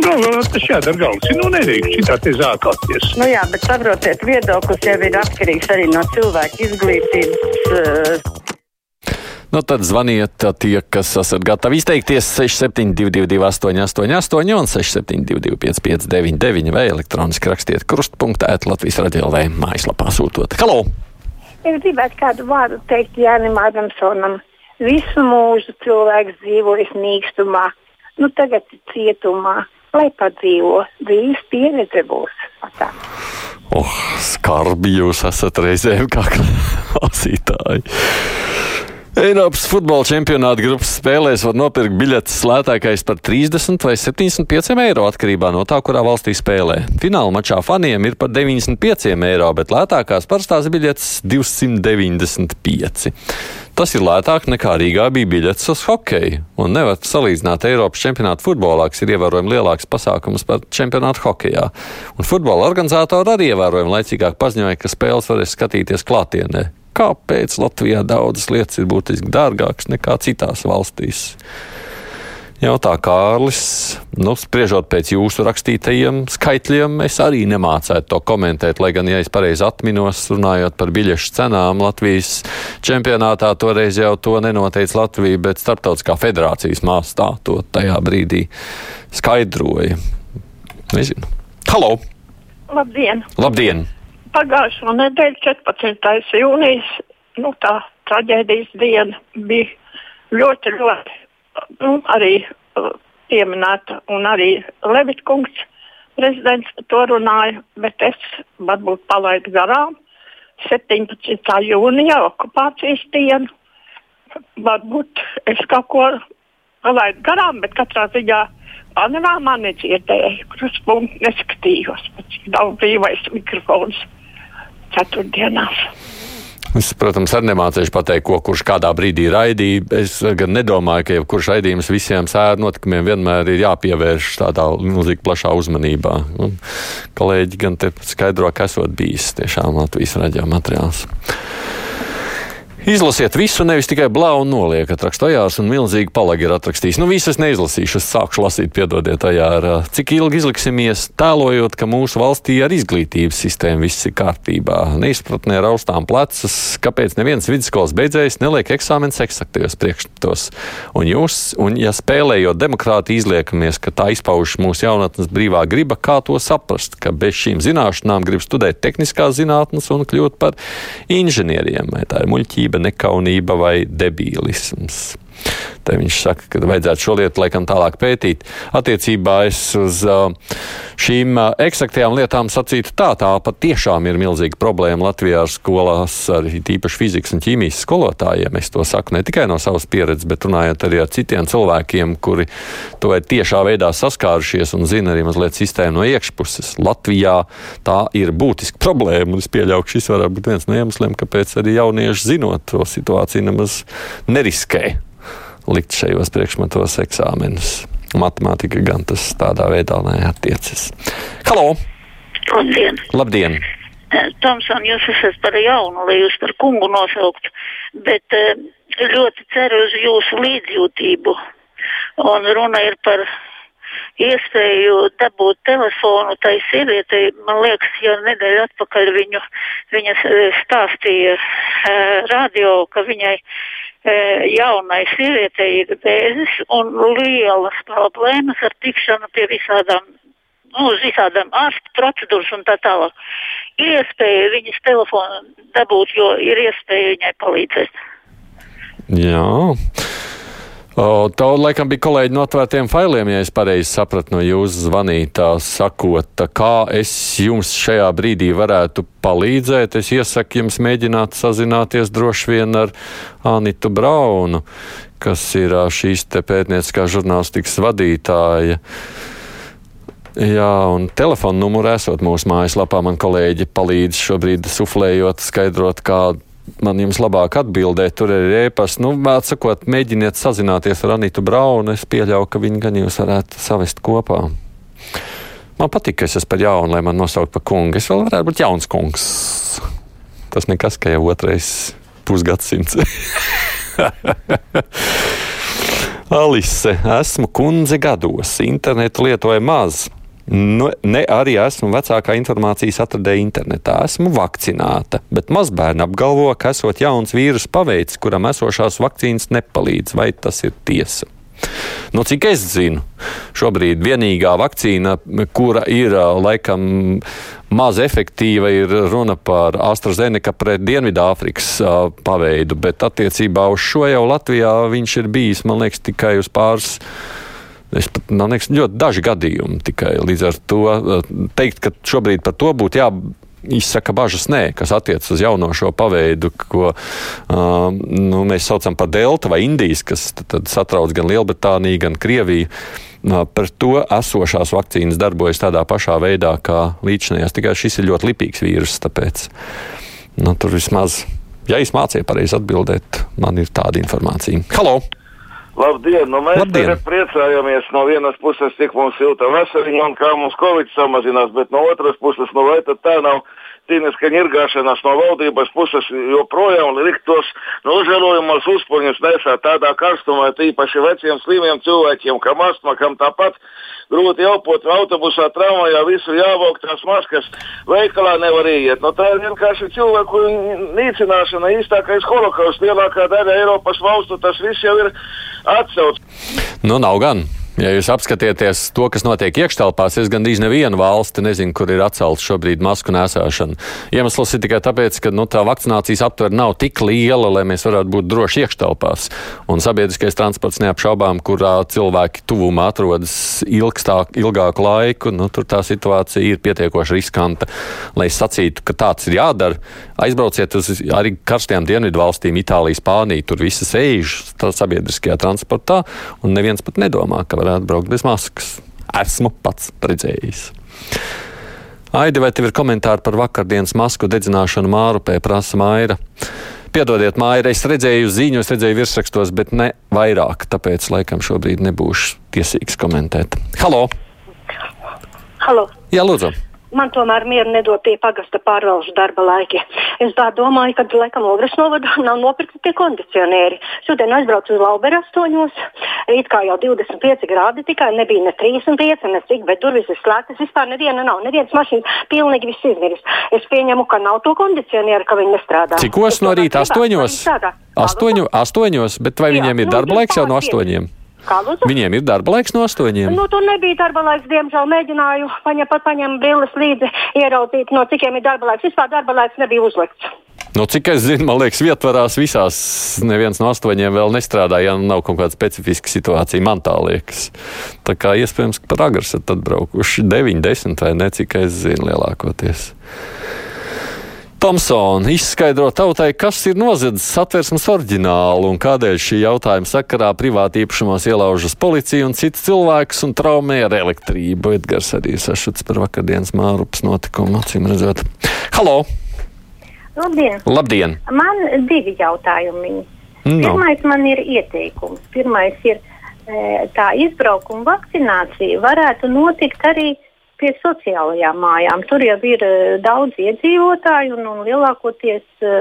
Nu, galvā tas jādara galvas. Nu, nedrīkst šitā te zākāties. Nu jā, bet saprotiet, viedoklis jau ir atkarīgs arī no cilvēka izglītības. Uh... Nu, tad zvaniet tie, kas esat gatavi izteikties 6722, 888, un 672, 559, vai elektroniski rakstiet krustpunktā, Latvijas raidījumā, mājaslapā sūtot. Halo! Es gribētu kādu vārdu teikt Jānim Adamsonam. Visu mūžu cilvēks dzīvojis mīkstumā, nu tagad ir cietumā lai padzīvo, dzīves pieredze būs. Tā. Oh, skarbi jūs esat reizēm kā klausītāji. Eiropas futbola čempionāta grupas spēlēs var nopirkt biļetes lētākais par 30 vai 75 eiro atkarībā no tā, kurā valstī spēlē. Fināla mačā faniem ir par 95 eiro, bet lētākās parastās biļetes 295. Tas ir lētāk nekā Rīgā bija biļetes uz hokeju. Un nevar salīdzināt Eiropas čempionātu futbolā, kas ir ievērojami lielāks pasākums par čempionātu hokejā. Un futbola organizatori arī ievērojami laicīgāk paziņoja, ka spēles varēs skatīties klātienē. Kāpēc Latvijā daudzas lietas ir būtiski dārgākas nekā citās valstīs? Jautā Kārlis. Nu, spriežot pēc jūsu rakstītajiem skaitļiem, es arī nemācētu to komentēt. Lai gan, ja es pareizi atminos, runājot par biļešu cenām Latvijas čempionātā, toreiz jau to nenoteica Latvija, bet Startautiskā federācijas māstā to tajā brīdī skaidroja. Nezinu. Halo! Labdien! Labdien! Pagājušo nedēļu, 14. jūnijas, nu tā traģēdijas diena bija ļoti, ļoti nu, arī uh, pieminēta, un arī Levitkungs prezidents to runāja, bet es varbūt palaidu garām 17. jūnijā okupācijas dienu. Varbūt es kaut ko palaidu garām, bet katrā ziņā panorāmā nedzirdēju, kurus punktus neskatījos. Cik daudz brīvais mikrofons ceturtdienās. Es, protams, arī nemācīšu pateikt, ko kurš kādā brīdī raidīja. Es gan nedomāju, ka jebkurš raidījums visiem sēru notikumiem vienmēr ir jāpievērš tādā milzīgi plašā uzmanībā. Un kolēģi gan te skaidro, ka esot bijis tiešām Latvijas raidījuma materiāls. Izlasiet visu, nevis tikai blāvu noliekat. Rakstojās un milzīgi palagi ir atrakstījis. Nu, visas neizlasīšu, es sākšu lasīt, piedodiet, tajā ar cik ilgi izliksimies, tēlojot, ka mūsu valstī ar izglītības sistēmu viss ir kārtībā. Neizpratnē raustām plecas, kāpēc neviens vidusskolas beidzējs neliek eksāmenes eksaktajos priekšmetos. Un jūs, un ja spēlējot demokrāti izliekamies, ka tā izpauž mūsu jaunatnes brīvā griba, kā to saprast, ka bez šīm zināšanām grib studēt tehniskās zinātnes un kļūt par inženieriem, tā ir muļķība muļķība, nekaunība vai debīlisms. Te viņš saka, ka vajadzētu šo lietu laikam tālāk pētīt. Attiecībā uz uh, šīm uh, eksaktajām lietām sacītu tā, tā patiešām ir milzīga problēma Latvijā ar skolās, arī tīpaši fizikas un ķīmijas skolotājiem. Es to saku ne tikai no savas pieredzes, bet runājot arī ar citiem cilvēkiem, kuri to ir tiešā veidā saskārušies un zina arī mazliet sistēmu no iekšpuses. Latvijā tā ir būtiska problēma, un es pieļauju, ka šis varētu būt viens no iemesliem, kāpēc arī jaunieši zinot to situāciju nemaz neriskē likt šajos priekšmetos eksāmenus. Matemātika gan tas tādā veidā neatiecas. Halo! Labdien! Labdien. Eh, Tomson, jūs esat par jaunu, lai jūs par kungu nosaukt, bet eh, ļoti ceru uz jūsu līdzjūtību. Un runa ir par iespēju dabūt telefonu tai sievietei. Man liekas, jau nedēļu atpakaļ viņu, viņa eh, stāstīja radio, ka viņai jaunai sievietei ir bēzes un lielas problēmas ar tikšanu pie visādām, nu, uz visādām ārstu procedūras un tā tālāk. Ir iespēja viņas telefonu dabūt, jo ir iespēja viņai palīdzēt. Jā. Tā laikam bija kolēģi no atvērtiem failiem, ja es pareizi sapratu no jūsu zvanītā, sakot, kā es jums šajā brīdī varētu palīdzēt. Es iesaku jums mēģināt sazināties droši vien ar Anitu Braunu, kas ir šīs te pētnieciskās žurnālistikas vadītāja. Jā, un telefona numuru esot mūsu mājaslapā. Man kolēģi palīdz šobrīd suflējot, skaidrot, kādu man jums labāk atbildēt. Tur ir ēpas, nu, sakot, mēģiniet sazināties ar Anitu Braunu. Es pieļauju, ka viņi gan jūs varētu savest kopā. Man patīk, ka es esmu par jaunu, lai man nosaukt par kungu. Es vēl varētu būt jauns kungs. Tas nekas, ka jau otrais pusgadsimts. Alise, esmu kundze gados, internetu lietoju maz. Nu, ne arī esmu vecākā informācijas atradēja internetā. Esmu vakcinēta, bet mazbērni apgalvo, ka esot jauns vīrus paveids, kuram esošās vakcīnas nepalīdz. Vai tas ir tiesa? Nu, cik es zinu, šobrīd vienīgā vakcīna, kura ir laikam maz efektīva, ir runa par AstraZeneca pret Dienvidāfrikas paveidu, bet attiecībā uz šo jau Latvijā viņš ir bijis, man liekas, tikai uz pāris. Es pat, man liekas, ļoti daži gadījumi tikai līdz ar to teikt, ka šobrīd par to būtu jābūt izsaka bažas nē, kas attiecas uz jauno šo paveidu, ko uh, nu, mēs saucam par delta vai indijas, kas tad satrauc gan Lielbritāniju, gan Krieviju. Uh, par to esošās vakcīnas darbojas tādā pašā veidā kā līdzinājās, tikai šis ir ļoti lipīgs vīrus, tāpēc nu, tur vismaz, ja es mācīju pareizi atbildēt, man ir tāda informācija. Halo! Labdien! Nu, mēs Labdien. priecājamies no vienas puses, cik mums silta vasariņa un kā mums covid samazinās, bet no otras puses, nu vai tad tā nav tīniska ņirgāšanās no valdības puses joprojām likt tos nožēlojamos uzpuņus nesāt tādā karstumā, tīpaši veciem slimiem cilvēkiem, kam astma, kam tāpat grūti elpot autobusā, tramvajā, visur jāvelk tās maskas, veikalā nevar iet. Nu, tā ir vienkārši cilvēku nīcināšana, īstākais holokausts. Lielākā daļa Eiropas valstu tas viss jau ir atcelts. Nu, nav gan. Ja jūs apskatieties to, kas notiek iekštelpās, es gandrīz nevienu valsti nezinu, kur ir atcelta šobrīd masku nēsāšana. Iemesls ir tikai tāpēc, ka nu, tā vakcinācijas aptver nav tik liela, lai mēs varētu būt droši iekštelpās. Un sabiedriskais transports neapšaubām, kurā cilvēki tuvumā atrodas ilgstāk, ilgāku laiku, nu, tur tā situācija ir pietiekoši riskanta. Lai es sacītu, ka tāds ir jādara, aizbrauciet uz arī karstajām dienvidu valstīm, Itāliju, Spāniju, tur visi sēž sabiedriskajā transportā, un neviens pat nedomā, ka varētu braukt bez maskas. Esmu pats redzējis. Aidi, vai tev ir komentāri par vakardienas masku dedzināšanu Mārupē, prasa Maira? Piedodiet, Maira, es redzēju ziņu, es redzēju virsrakstos, bet ne vairāk, tāpēc laikam šobrīd nebūšu tiesīgs komentēt. Halo! Halo. Jā, lūdzu! Man tomēr mieru nedod tie pagasta pārvalžu darba laiki. Es tā domāju, ka laikam Ogres novadā nav nopirkti tie kondicionieri. Šodien aizbraucu uz Lauberu 8. It kā jau 25 grādi tikai nebija ne 35, ne cik, bet durvis ir slēgtas. Vispār neviena nav, nevienas mašīnas, pilnīgi viss izmiris. Es pieņemu, ka nav to kondicionieru, ka viņi nestrādā. Cikos no rīta? Astoņos? Astoņu, astoņos, bet vai viņiem ir nu, darba laiks jau no astoņiem? Viņiem ir darba laiks no astoņiem. Nu, tur nebija darba laiks, diemžēl mēģināju paņemt, pat paņemt brilles līdzi, ieraudzīt, no cikiem ir darba laiks. Vispār darba laiks nebija uzlikts. Nu, cik es zinu, man liekas, vietvarās visās neviens no astoņiem vēl nestrādā, ja nav kaut kāda specifiska situācija. Man tā liekas. Tā kā iespējams, ka par agru esat atbraukuši 9, 10 vai ne, cik es zinu, lielākoties. Tomsona izskaidro tautai, kas ir nozadzis satversmes oriģinālu un kādēļ šī jautājuma sakarā privāti īpašumos ielaužas policija un cits cilvēks un traumē ar elektrību. Edgars arī sašuts par vakardienas mārupas notikumu, acīm redzot. Halo! Labdien! Labdien! Man divi jautājumi. No. Pirmais man ir ieteikums. Pirmais ir e, tā izbraukuma vakcinācija varētu notikt arī pie sociālajām mājām. Tur jau ir e, daudz iedzīvotāju un, un lielākoties e,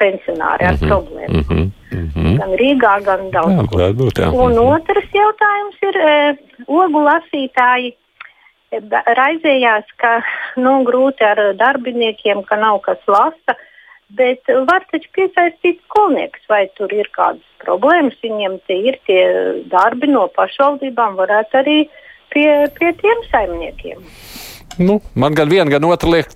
pensionāri ar problēmu. Mm -hmm, mm -hmm. Gan Rīgā, gan daudz. Jā, varētu būt, jā. Un otrs jautājums ir, e, ogu lasītāji raizējās, ka nu, grūti ar darbiniekiem, ka nav kas lasa, bet var taču piesaistīt skolniekus, vai tur ir kādas problēmas, viņiem tie ir tie darbi no pašvaldībām, varētu arī pie, pie tiem saimniekiem. Nu, man gan viena, gan otra liek,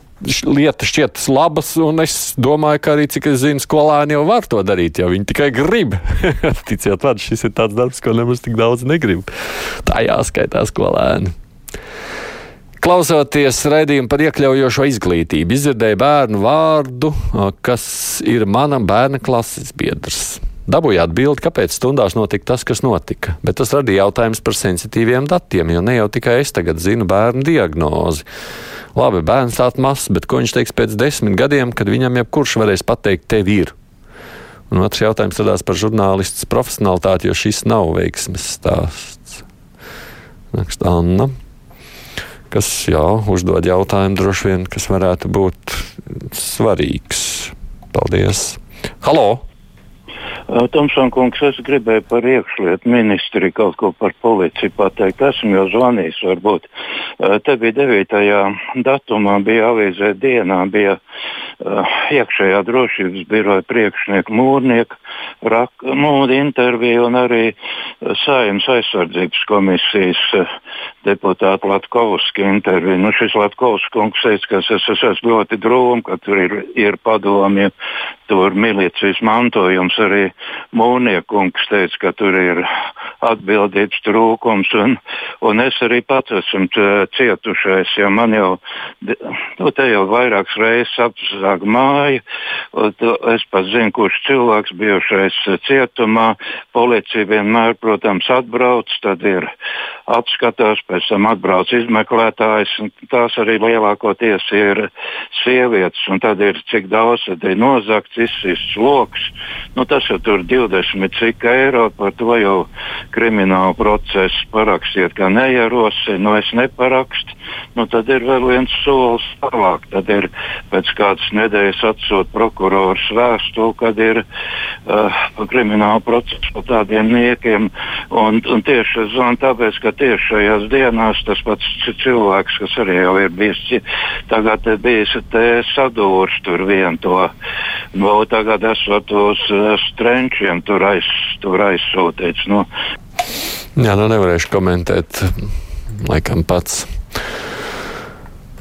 lieta šķiet labas, un es domāju, ka arī, cik es zinu, skolēni jau var to darīt, ja viņi tikai grib. Ticiet man, šis ir tāds darbs, ko nemaz tik daudz negrib. Tā jāskaitā skolēni. Klausoties raidījumu par iekļaujošo izglītību, izdzirdēju bērnu vārdu, kas ir mana bērna klases biedrs. Dabūju atbildi, kāpēc stundās notika tas, kas notika, bet tas radīja jautājumus par sensitīviem datiem, jo ne jau tikai es tagad zinu bērnu diagnozi. Labi, bērns tāds mazs, bet ko viņš teiks pēc desmit gadiem, kad viņam jebkurš varēs pateikt, tev ir? Un otrs jautājums radās par žurnālists profesionālitāti, jo šis nav veiksmes stāsts. Raksta Anna kas jā, uzdod jautājumu, droši vien, kas varētu būt svarīgs. Paldies! Halo! Tomsonkungs, es gribēju par iekšlietu ministri kaut ko par policiju pateikt. Esmu jau zvanījis, varbūt. Te bija 9. datumā, bija avīzē dienā, bija uh, iekšējā drošības biroja priekšnieka mūrnieka nu, intervija un arī Sājums aizsardzības komisijas uh, deputāta Latkovska intervija. Nu, šis Latkovs kungs teica, ka es esmu ļoti drūm, ka tur ir, ir padomju, tur milicijas mantojums arī Mūniekungs teica, ka tur ir atbildības trūkums, un, un es arī pats esmu cietušais, ja man jau, nu, te jau vairākas reizes apsāk māja, es pat zinu, kurš cilvēks bijušais cietumā, policija vienmēr, protams, atbrauc, tad ir apskatās, pēc tam atbrauc izmeklētājs, un tās arī lielākoties ir sievietes, un tad ir cik daudz, tad ir nozakts, izsists loks, nu, tas jau tur 20 cik eiro, par to jau kriminālu procesu parakstiet, kā neierosina, nu es neparakstu, nu tad ir vēl viens solis tālāk. Tad ir pēc kādas nedēļas atsūt prokurors vēstuli, kad ir uh, krimināla procesa par tādiem niekiem. Un, un tieši es zvanu tāpēc, ka tieši šajās dienās tas pats cilvēks, kas arī jau ir bijis, tagad ir bijis te sadūrs tur vien to, nu, tagad esot uz uh, strenčiem tur, aiz, tur aizsūtīts. Nu. Jā, nu nevarēšu komentēt, laikam pats.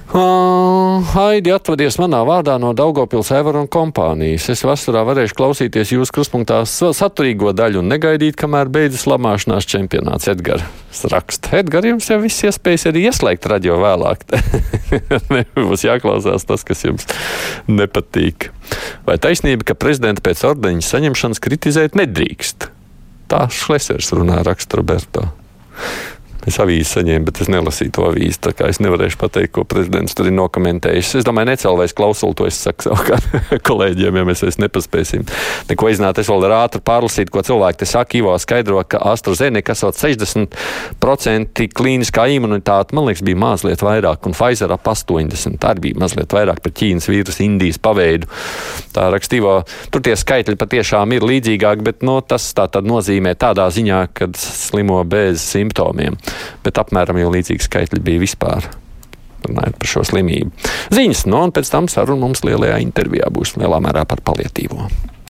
Uh, Haidi atvadies manā vārdā no Daugopils Evaru un kompānijas. Es vasarā varēšu klausīties jūsu kruspunktā saturīgo daļu un negaidīt, kamēr beidzas lamāšanās čempionāts Edgars raksta. Edgar, jums jau viss iespējas arī ieslēgt radio vēlāk. Nebūs jāklausās tas, kas jums nepatīk. Vai taisnība, ka prezidenta pēc ordeņa saņemšanas kritizēt nedrīkst? Tā Šlesers runā raksta Roberto. Es avīzi saņēmu, bet es nelasīju to avīzi. Tā kā es nevarēšu pateikt, ko prezidents tur ir nokomentējis. Es domāju, necelvēs klausulu to es saku savukārt kolēģiem, ja mēs vairs nepaspēsim neko izzināt. Es vēl ar ātri pārlasītu, ko cilvēki te saka. Ivo skaidro, ka AstraZeneca esot 60% klīniskā imunitāte, man liekas, bija mazliet vairāk, un Pfizer ap 80%. Tā bija mazliet vairāk par Ķīnas vīrusu, Indijas paveidu. Tā rakstīvo, tur tie skaitļi patiešām ir līdzīgāki, bet no, tas tā tad nozīmē tādā ziņā, ka slimo bez simptomiem bet apmēram jau līdzīgi skaitļi bija vispār. Runājot par šo slimību. Ziņas, no nu, un pēc tam saruna mums lielajā intervijā būs lielā mērā par palietīvo.